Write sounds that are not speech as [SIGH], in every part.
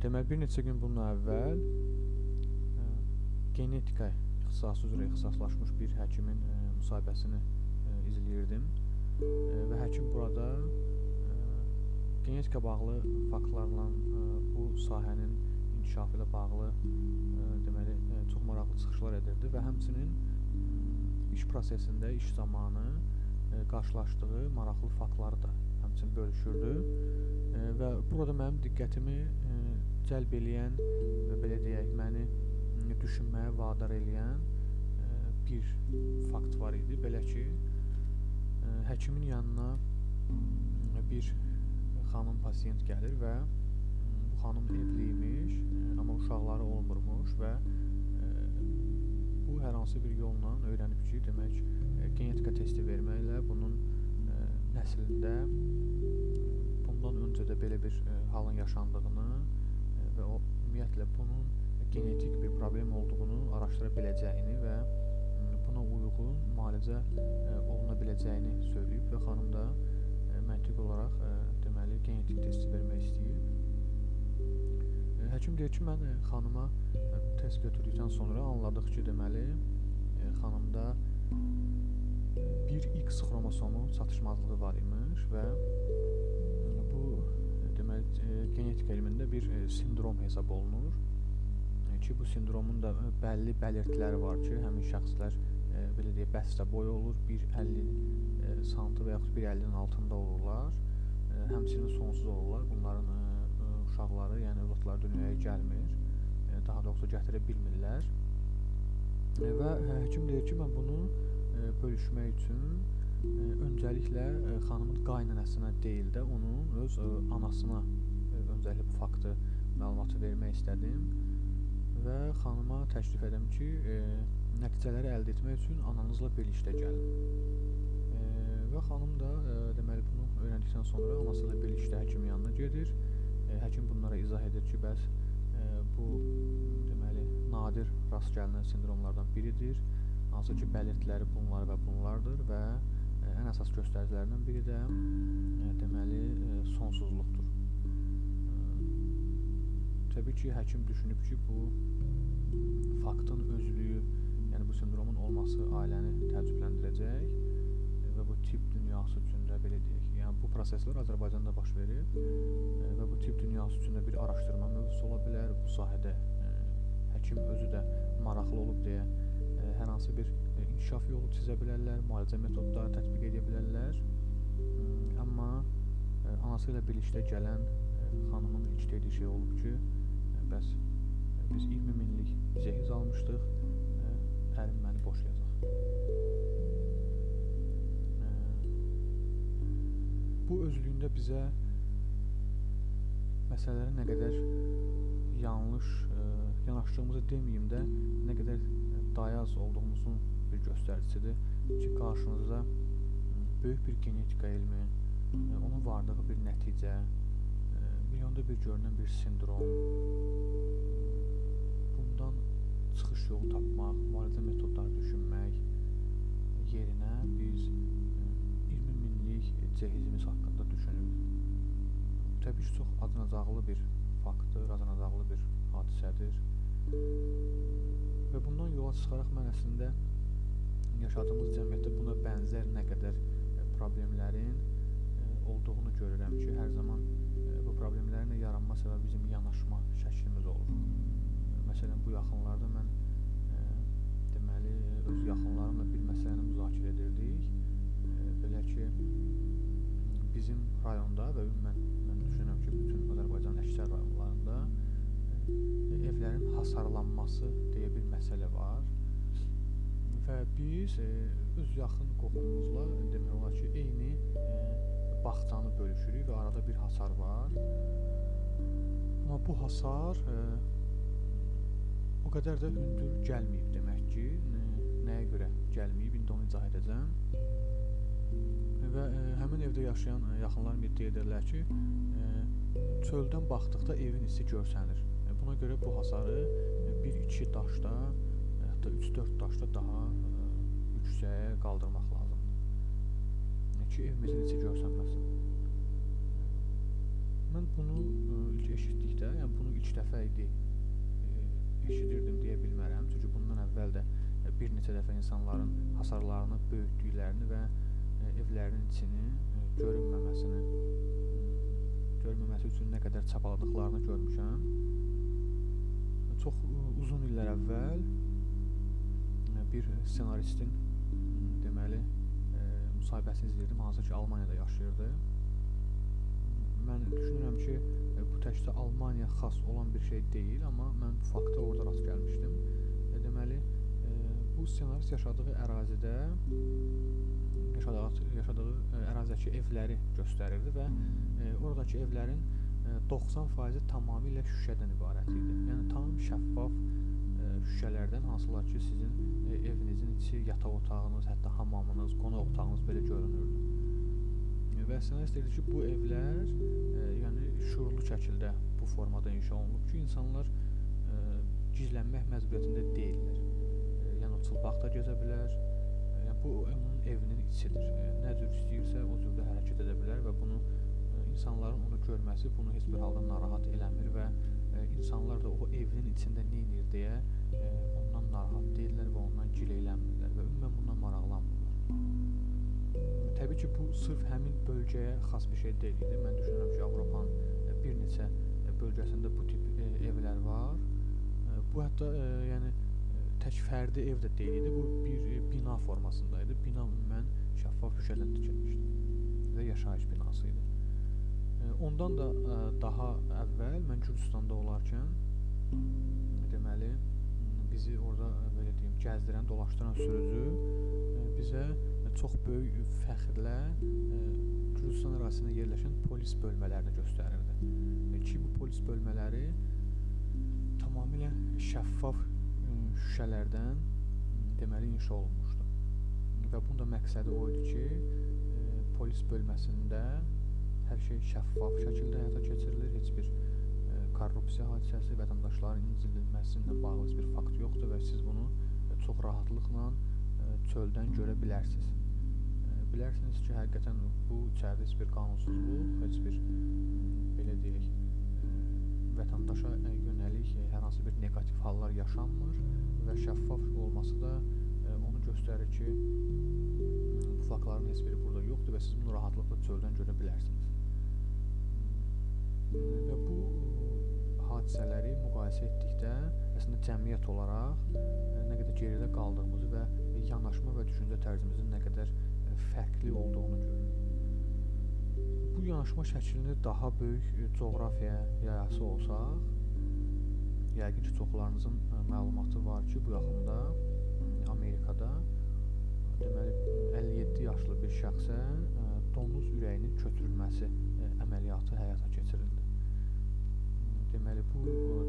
deməli bir neçə gün bundan əvvəl ə, genetika ixtisası üzrə ixtisaslaşmış bir həkimin ə, müsahibəsini ə, izləyirdim. Ə, və həkim burada ə, genetika bağlı faktlarla ə, bu sahənin inkişafı ilə bağlı ə, deməli ə, çox maraqlı çıxışlar edirdi və həmçinin iş prosesində, iş zamanı ə, qarşılaşdığı maraqlı faktları da həmçinin bölüşürdü ə, və burada mənim diqqətimi ə, cəlb eləyən və belə deyək, məni düşünməyə vadar eləyən ə, bir fakt var idi. Belə ki, ə, həkimin yanına bir xanım pasiyent gəlir və bu xanım evli imiş, amma uşaqları olmurmuş və bu hər hansı bir yolla öyrənib ki, demək, genetika testi verməklə bunun ə, nəslində bundan öncə də belə bir ə, halın yaşandığını ə, və o ümumiyyətlə bunun genetik bir problem olduğunu araşdıra biləcəyini və buna uyğun müalicə oluna biləcəyini söyləyib və xanım da məntiq olaraq deməli genetik testi vermək istəyir. Həkim deyir ki, mən xanıma test götürdükdən sonra anladıq ki, deməli xanımda bir X xromosomu çatışmazlığı var imiş və bu deməli genetika elmində bir sindrom hesab olunur ki, bu sindromun da bəlli bəlirtiləri var ki, həmin şəxslər e, belə deyək, bəstə boyu olur, 1.50 e, sm və yaxud 1.50-nin altında olurlar. E, həmçinin sonsuz olurlar. Bunların e, e, uşaqları, yəni övladları dünyaya gəlmir. E, daha doğrusu gətirə bilmirlər. E, və həkim deyir ki, mən bunu e, bölüşmək üçün e, öncəliklə e, xanımın qaynanasına deyil də onun öz e, anasına e, öncəliklə bu faktı məlumatı vermək istədim və xanıma təklif edirəm ki, e, nəticələri əldə etmək üçün ananızla birlikdə gəlin. E, və xanım da e, deməli bunu öyrəndikdən sonra anası ilə birlikdə həkimin yanına gedir. E, həkim bunlara izah edir ki, bəs e, bu deməli nadir rast gəlinən sindromlardan biridir. Hansı ki, bəlirtiləri bunlar və bunlardır və e, ən əsas göstəricilərindən biri də e, deməli e, sonsuzluqdur. Təbii ki, həkim düşünüb ki, bu faktın özlüyü, yəni bu sindromun olması ailəni təəccübləndirəcək və bu tip dünyası üçün də belə deyək, yəni bu proseslər Azərbaycanda baş verir və bu tip dünyası üçün də bir araşdırma mövzusu ola bilər. Bu sahədə həkim özü də maraqlı olub deyə hər hansı bir inkişaf yolu çizə bilərlər, müalicə metodları tətbiq edə bilərlər. Amma anası ilə birlikdə gələn xanımın ilk dediyi şey olub ki, bəs biz 20 minlik cehiz almışdıq, ərim məni boşayacaq. Bu özlüyündə bizə məsələləri nə qədər yanlış yanaşdığımızı deməyim də, nə qədər dayaz olduğumuzun bir göstəricisidir ki, qarşınızda böyük bir genetika elmi, onun vardığı bir nəticə, milyonda bir görünən bir sindrom, bundan çıxış yolu tapmaq, müalicə metodları düşünmək yerinə biz 20 minlik cehizimiz haqqında düşünürük. Təbii ki, çox acınacaqlı bir faktdır, acınacaqlı bir hadisədir. Və bundan yola çıxaraq mən əslində yaşadığımız cəmiyyətdə buna bənzər nə qədər problemlərin olduğunu görürəm ki, hər zaman bu problemlərin yaranma səbəbi bizim yanaşma şəklimiz olur. Məsələn, bu yaxınlarda mən e, deməli öz yaxınlarımla bir məsələni müzakirə edirdik. E, belə ki, bizim rayonda və ümumən mən düşünürəm ki, bütün Azərbaycanın əksər rayonlarında e, evlərin hasarlanması deyə bir məsələ var. Və biz e, öz yaxın qohumumuzla demək olar ki, eyni e, bağçanı bölüşürük və arada bir hasar var. Amma bu hasar e, o qədər də hündür gəlməyib demək ki, nəyə görə gəlməyib, indi onu izah edəcəm. Və e, həmin evdə yaşayan e, yaxınlarım iddia edirlər ki, e, çöldən baxdıqda evin içi görsənir. E, buna görə bu hasarı e, 1-2 daşda, e, hətta 3-4 daşda daha e, yüksəyə qaldırmaq lazımdır. E, ki, evimizin içi görsənməsin. mən bunu ilk eşitdikdə, yəni bunu ilk dəfə idi eşidirdim deyə bilmərəm. Çünki bundan əvvəl də bir neçə dəfə insanların hasarlarını böyütdüklərini və evlərinin içini görünməməsini görünməməsi üçün nə qədər çabaladıqlarını görmüşəm. Çox ə, uzun illər əvvəl ə, bir ssenaristin deməli ə, müsahibəsini izləyirdim, hansı ki Almaniyada yaşayırdı mən düşünürəm ki, e, bu təkcə Almaniya xas olan bir şey deyil, amma mən bu fakta orada rast gəlmişdim. E, deməli, e, bu ssenarist yaşadığı ərazidə yaşadığı yaşadığı ərazidəki evləri göstərirdi və oradakı evlərin 90% tamamilə şüşədən ibarət idi. Yəni tam şəffaf şüşələrdən hansılar ki, sizin evinizin içi, yataq otağınız, hətta hamamınız, qonaq otağınız belə görünürdü və ssenarist dedi ki, bu evlər e, yəni şuurlu şəkildə bu formada inşa olunub ki, insanlar e, gizlənmək məcburiyyətində deyillər. E, yəni o çılpaqda gezə bilər. E, yəni bu onun evinin içidir. E, nə cür istəyirsə o cürdə hərəkət edə bilər və bunu e, insanların onu görməsi bunu heç bir halda narahat eləmir və e, insanlar da o evinin içində nə edir deyə e, ondan narahat deyirlər və ondan gileylənmirlər və ümumən bundan maraqlanmırlar. Təbii ki, bu sırf həmin bölgəyə xas bir şey deyil idi. Mən düşünürəm ki, Avropanın e, bir neçə bölgəsində bu tip e, evlər var. Bu hətta yəni tək fərdi ev də deyil idi. Bu bir bina formasında idi. Bina ümumən şəffaf şüşədən tikilmişdi və yaşayış binası idi. Ondan da daha əvvəl mən Gürcüstanda olarkən deməli bizi orada belə deyim, gəzdirən, dolaşdıran sürücü bizə çox böyük fəxrlə e, Gürcüstan ərazisində yerləşən polis bölmələrini göstərirdi. E, ki bu polis bölmələri tamamilə şəffaf e, şüşələrdən deməli inşa olunmuşdu. Və bunun da məqsədi o idi ki, e, polis bölməsində hər şey şəffaf şəkildə həyata keçirilir. Heç bir e, korrupsiya hadisəsi, vətəndaşların incildilməsi ilə bağlı heç bir fakt yoxdur və siz bunu e, çox rahatlıqla e, çöldən görə bilərsiniz bilərsiniz ki, həqiqətən bu içəridə heç bir qanunsuzluq, heç bir belə deyək, vətəndaşa yönəlik hər hansı bir neqativ hallar yaşanmır və şəffaf olması da onu göstərir ki, bu faktların heç biri burada yoxdur və siz bunu rahatlıqla çöldən görə bilərsiniz. Və bu hadisələri müqayisə etdikdə əslində cəmiyyət olaraq nə qədər geridə qaldığımızı və yanaşma və düşüncə tərzimizin nə qədər fərqli olduğunu görürük. Bu yanaşma şəklini daha böyük e, coğrafiyaya yayası olsaq, yəqin ki, çoxlarınızın e, məlumatı var ki, bu yaxında e, Amerikada deməli 57 yaşlı bir şəxsə donuz ürəyinin köçürülməsi əməliyyatı həyata keçirildi. Deməli bu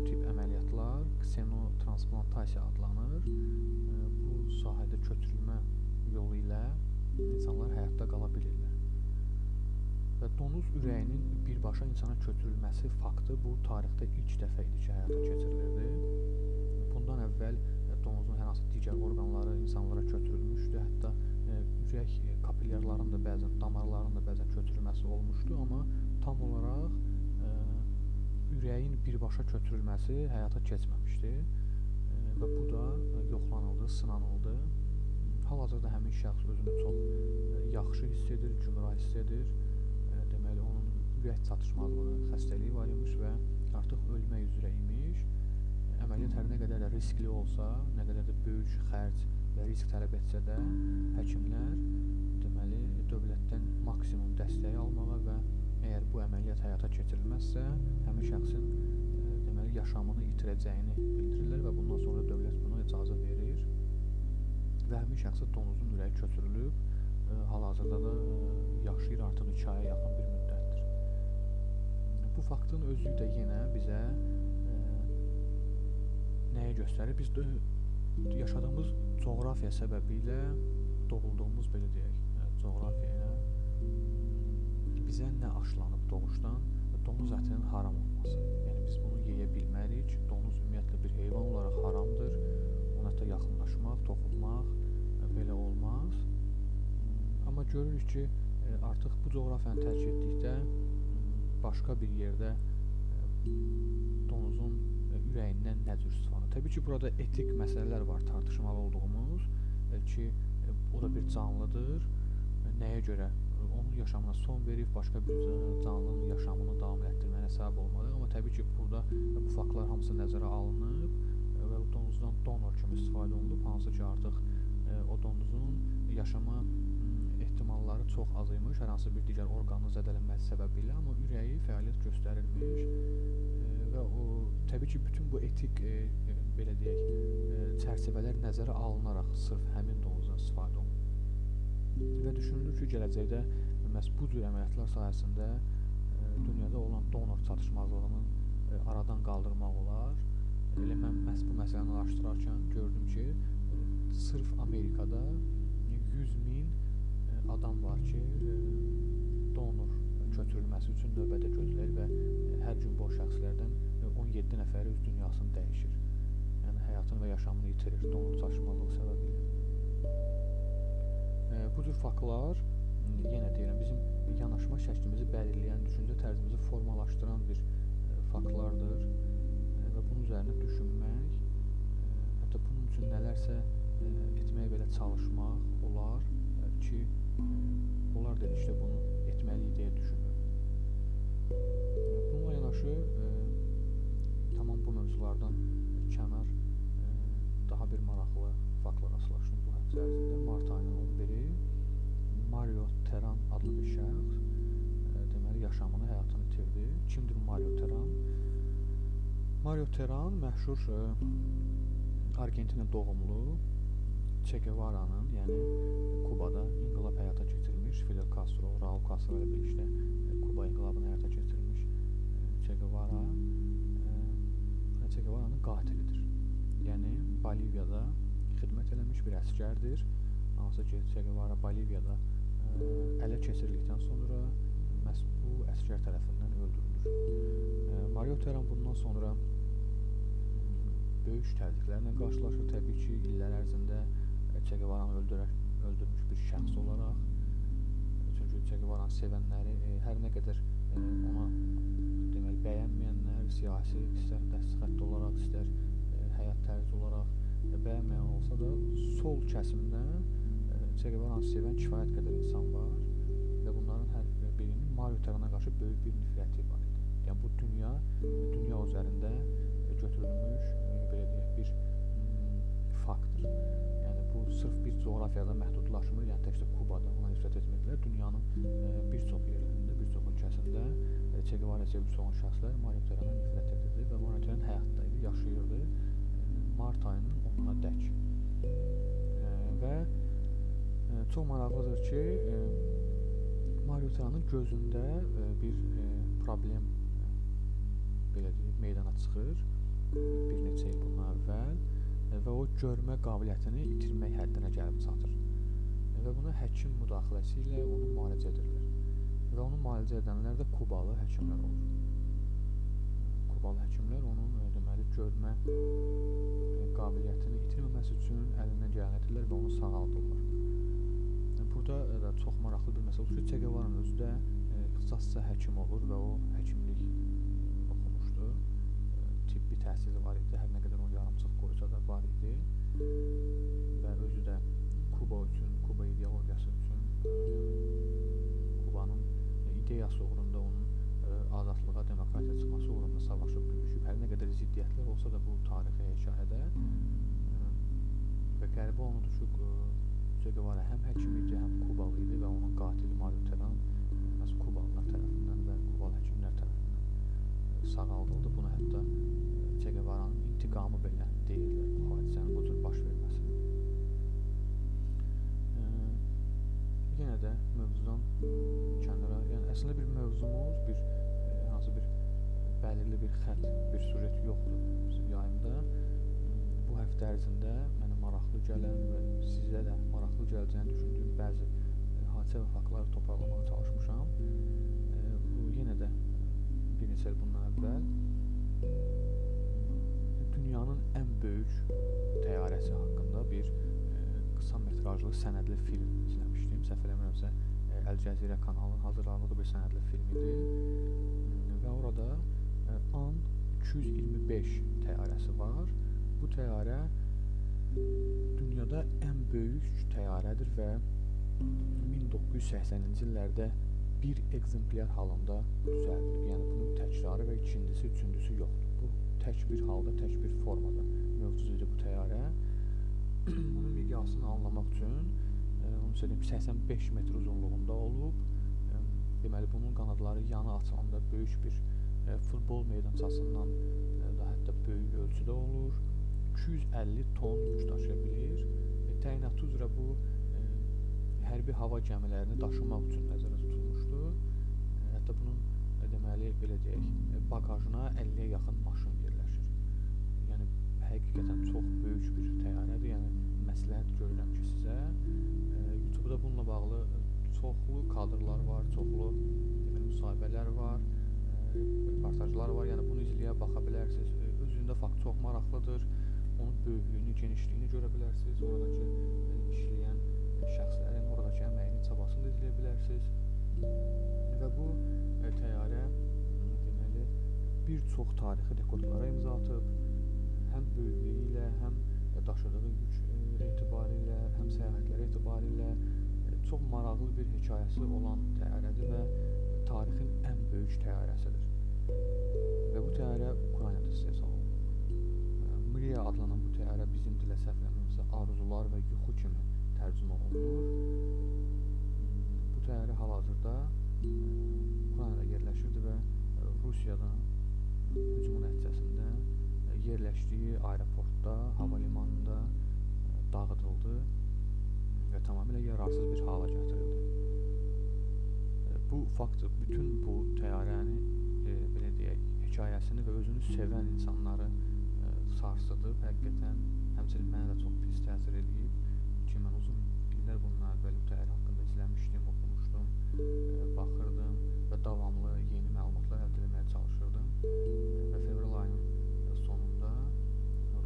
tip əməliyyatlar ksenotransplantasiya adlanır. Bu sahədə köçürülmə yolu ilə insanlar həyatda qala bilirlər. Və donuz ürəyinin birbaşa insana köçürülməsi faktı bu tarixdə ilk dəfə idi ki, həyata keçirilirdi. Bundan əvvəl e, donuzun hər hansı digər orqanları insanlara köçürülmüşdü. Hətta e, ürək kapilyarların da bəzən, damarların da bəzən köçürülməsi olmuşdu, amma tam olaraq e, ürəyin birbaşa köçürülməsi həyata keçməmişdi. Və bu da yoxlanıldı, sınanıldı hal-hazırda həmin şəxs özünü çox yaxşı hiss edir, gümrah hiss edir. Deməli, onun ürək çatışmazlığı xəstəliyi var imiş və artıq ölmək üzrə imiş. Əməliyyat hər nə qədər də riskli olsa, nə qədər də böyük xərc və risk tələb etsə də, həkimlər deməli, dövlətdən maksimum dəstəyi almağa və əgər bu əməliyyat həyata keçirilməzsə, həmin şəxsin e, deməli yaşamını itirəcəyini bildirirlər və bundan sonra dövlət buna icazə verir və həmin şəxsə donuzun ürəyi köçürülüb, e, hal-hazırda da e, yaşayır artıq 2 aya yaxın bir müddətdir. Bu faktın özü də yenə bizə e, nəyi göstərir? Biz də yaşadığımız coğrafiya səbəbilə doğulduğumuz belə deyək, e, coğrafiyaya bizə nə aşlanıb doğuşdan donuz ətinin haram olması. Yəni biz bunu yeyə bilmərik. Donuz ümumiyyətlə bir heyvan olaraq haramdır. Ona hətta yaxınlaşmaq, toxunmaq belə olmaz. Amma görürük ki, e, artıq bu coğrafiyanı tərk etdikdə başqa bir yerdə e, donuzun e, ürəyindən nə cür istifadə? Təbii ki, burada etik məsələlər var tartışmalı olduğumuz ki, o da bir canlıdır. Nəyə görə onun yaşamına son verib başqa bir canlının yaşamını davam etdirməyə səbəb olmalı. Amma təbii ki, burada bu faktlar hamısı nəzərə alınıb və donuzdan donor kimi istifadə olunub, hansı ki, artıq o donuzun yaşama ehtimalları çox az imiş, hər hansı bir digər orqanın zədələnməsi səbəbilə, amma ürəyi fəaliyyət göstərirmiş və o təbii ki, bütün bu etik e, e, belə deyək, e, çərçivələr nəzərə alınaraq sırf həmin donuzdan istifadə olunur. Və düşünülür ki, gələcəkdə məhz bu cür əməliyyatlar sayəsində e, dünyada olan donor çatışmazlığını e, aradan qaldırmaq olar. Elə mən məhz bu məsələni araşdırarkən gördüm ki, e, sırf Amerikada 100 min e, adam var ki, e, donor köçürülməsi üçün növbədə gözləyir və e, hər gün bu şəxslərdən 17 nəfəri öz dünyasını dəyişir. Yəni həyatını və yaşamını itirir donor çatışmazlığı səbəbilə. E, bu cür faktlar yenə deyirəm bizim yanaşma şəklimizi bəlirləyən, düşüncə tərzimizi formalaşdıran bir e, faktlardır e, və bunun üzərində düşünmək, e, hətta bunun üçün nələrsə e, etməyə belə çalışmaq olar e, ki, e, onlar dedikdə bunu etməliyik deyə düşünürəm. Bununla yanaşı e, tamam bu mövzulardan kənar e, daha bir maraqlı faktla rastlaşdım bu həftə ərzində. Mart ayının 11-i Mario Teran adlı bir şəxs e, deməli yaşamını, həyatını itirdi. Kimdir Mario Teran? Mario Teran məşhur e, Argentina doğumlu Che Guevara'nın, yəni Kubada inqilab həyata keçirmiş Fidel Castro, Raul Castro ilə birlikdə Kuba inqilabını həyata keçirmiş Che Guevara Che Guevara'nın qatilidir. Yəni Boliviyada xidmət eləmiş bir əsgərdir. Hansı ki, Che Guevara Boliviyada ələ keçirildikdən sonra məhz bu əsgər tərəfindən öldürülür. Mario Teran bundan sonra böyük təzyiqlərlə qarşılaşır. Təbii ki, illər ərzində Che Guevara'nı öldürmüş bir şəxs olaraq. Çünki Che Guevara'nı sevənləri ə, hər nə qədər ə, ona deməli bəyənməyənlər siyasi istər dəstxət olaraq, istər ə, həyat tərzi olaraq bəyənməyən olsa da sol kəsimdən Che Guevara'nı sevən kifayət qədər insan var və bunların hər birinin Mario Terana qarşı böyük bir nifrəti var idi. Yəni bu dünya dünya üzərində götürülmüş belə deyək bir faktdır. Yəni bu sırf bir coğrafiyada məhdudlaşmır, yəni təkcə Kubada ona nifrət etmirdilər. Dünyanın bir çox yerlərində, bir çox ölkəsində Che Guevara sevgisi olan şəxslər Mario Terana nifrət edirdi və Mario Teran həyatda idi, yaşayırdı mart ayının 10-una dək. Və çox maraqlıdır ki, Mario Teranın gözündə bir problem belə deyək, meydana çıxır bir neçə il bundan əvvəl və o görmə qabiliyyətini itirmək həddinə gəlib çatır. Və buna həkim müdaxiləsi ilə onu müalicə edirlər. Və onu müalicə edənlər də Kubalı həkimlər olur. Kubalı həkimlər onun deməli görmə qabiliyyətini itirməməsi üçün əlindən gələni edirlər və onu sağaldırlar. Burada da çox maraqlı bir məsələ ki, Che Guevara'nın özü də ixtisasca həkim olur və o həkimlik oxumuşdu. Tibbi təhsili var idi, hər nə qədər onun yarımçıq qoysa da var idi. Və özü də Kuba üçün, Kuba ideologiyası üçün, Kubanın ideyası uğrunda onun azadlığa, demokratiya çıxması uğrunda savaşıb, döyüşüb. Hər nə qədər ziddiyyətlər olsa da bu tarixi hekayədə və qəribə onudur ki, Che həm həkim idi, həm Kubalı idi və onun qatili Mario Teran məhz Kubalılar tərəfindən və Kubalı həkimlər tərəfindən sağaldıldı. Bunu hətta Che Guevara'nın intiqamı belə deyirlər bu hadisənin bu cür baş verməsinə. Yenə də mövzudan kənara, yəni əslində bir mövzumuz, bir hansı bir bəlirli bir xətt, bir sujet yoxdur bizim yayımda. Bu həftə ərzində mənə maraqlı gələn və sizə də maraqlı gələcəyini düşündüyüm bəzi e, hadisə və faktları toparlamağa çalışmışam. E, bu yenə də bir neçə il bundan əvvəl dünyanın ən böyük təyyarəsi haqqında bir e, qısa metrajlı sənədli film izləmişdim. Səhv eləmirəmsə Əl Cəzirə kanalının hazırladığı bir sənədli film idi. Və orada e, An 225 təyyarəsi var. Bu təyyarə dünyada ən böyük təyyarədir və 1980-ci illərdə bir ekzemplyar halında düzəldilib. Yəni bunun təkrarı və ikincisi, üçüncüsü yoxdur. Bu tək bir halda, tək bir formada mövcud idi bu təyyarə. [CLEARS THROAT] Bunun miqyasını anlamaq üçün e, onu söyləyim 85 metr uzunluğunda olub. E, deməli bunun qanadları yana açılanda böyük bir e, futbol meydançasından daha hətta böyük ölçüdə olur. 250 ton yük daşıya bilir. Təyinatı üzrə bu hərbi hava gəmilərini daşımaq üçün nəzərdə tutulmuşdu. Hətta bunun deməli belə deyək, baqajına 50-yə yaxın maşın yerləşir. Yəni həqiqətən çox böyük bir təyyarədir. Yəni məsləhət görürəm ki, sizə YouTube-da bununla bağlı çoxlu kadrlar var, çoxlu deməli müsahibələr var, reportajlar var. Yəni bunu izləyə baxa bilərsiniz. Özündə fakt çox maraqlıdır. Onun böyüklüyünü, genişliyini görə bilərsiniz. Oradakı işləyən şəxslərin oradakı əməyini, çabasını da izləyə bilərsiniz. Və bu e, təyyarə deməli bir çox tarixi rekordlara imza atıb. Həm böyüklüyü ilə, həm daşıdığı yük e, etibarilə, həm səyahətləri etibarilə e, çox maraqlı bir hekayəsi olan təyyarədir və tarixin ən böyük təyyarəsidir. Və bu təyyarə Ukraynada istehsal olunub. Mriya adlanan bu təyyarə bizim dilə səhv eləmirəmsə arzular və yuxu kimi tərcümə olunur. Bu təyyarə hal-hazırda Ukraynada yerləşirdi və Rusiyadan hücumun nəticəsində yerləşdiyi aeroportda, hava limanında dağıdıldı və tamamilə yararsız bir hala gətirildi. Bu fakt bütün bu təyyarəni e, belə deyək, hekayəsini və özünü sevən insanları e, sarsıdıb. Həqiqətən həmçinin mənə də çox pis təsir edib ki, mən uzun illər bundan əvvəl bu təyyarə haqqında izləmişdim, oxumuşdum, e, baxırdım və davamlı yeni məlumatlar əldə etməyə çalışırdım. Və fevral ayının sonunda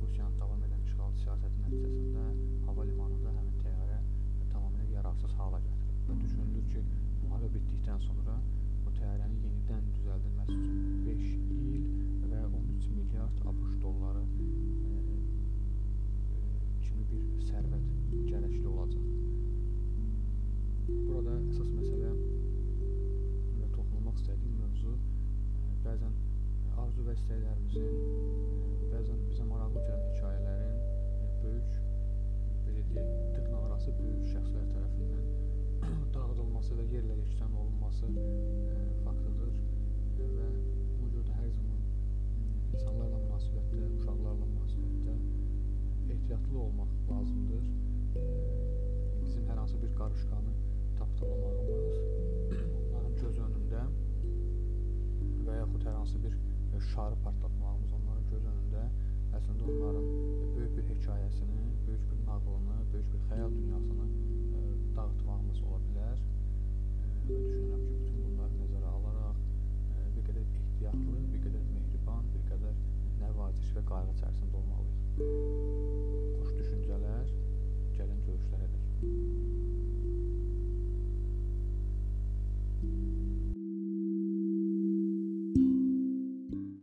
Rusiyanın davam edən işğal siyasəti nəticəsində hava limanında həmin təyyarə tamamilə yararsız hala gətirilib və düşünülür ki, müharibə bitdikdən sonra bu təyyarənin yenidən düzəldilməsi üçün 5 il və 13 milyard ABŞ dolları e, e, kimi bir sərvət gərəkli olacaq. Burada əsas məsələ və toxunulmaq istədiyim mövzu e, bəzən arzu və istəklərimizin, e, bəzən bizə maraqlı gələn hekayələrin e, böyük belə deyək, dırnaqarası böyük şəxslər tərəfindən [CLEARS THROAT] dağıdılması və yerlə yeksən olunması e, faktıdır e, və buna görə də hər zaman insanlarla münasibətdə, uşaqlarla münasibətdə ehtiyatlı olmaq lazımdır. E, bizim hər hansı bir qarışqanı tapdalamağımız, onların göz önündə və yaxud hər hansı bir şarı partlatmağımız onların göz önündə əslində onların böyük bir hekayəsini, böyük bir nağılını, böyük bir xəyal dünyasını dağıtmağımız ola bilər. Və düşünürəm ki, bütün bunları nəzərə alaraq bir qədər ehtiyatlı, bir qədər nəvaziş və qayğı içərisində olmalıyıq. Xoş düşüncələr, gəlin görüşlərə dək.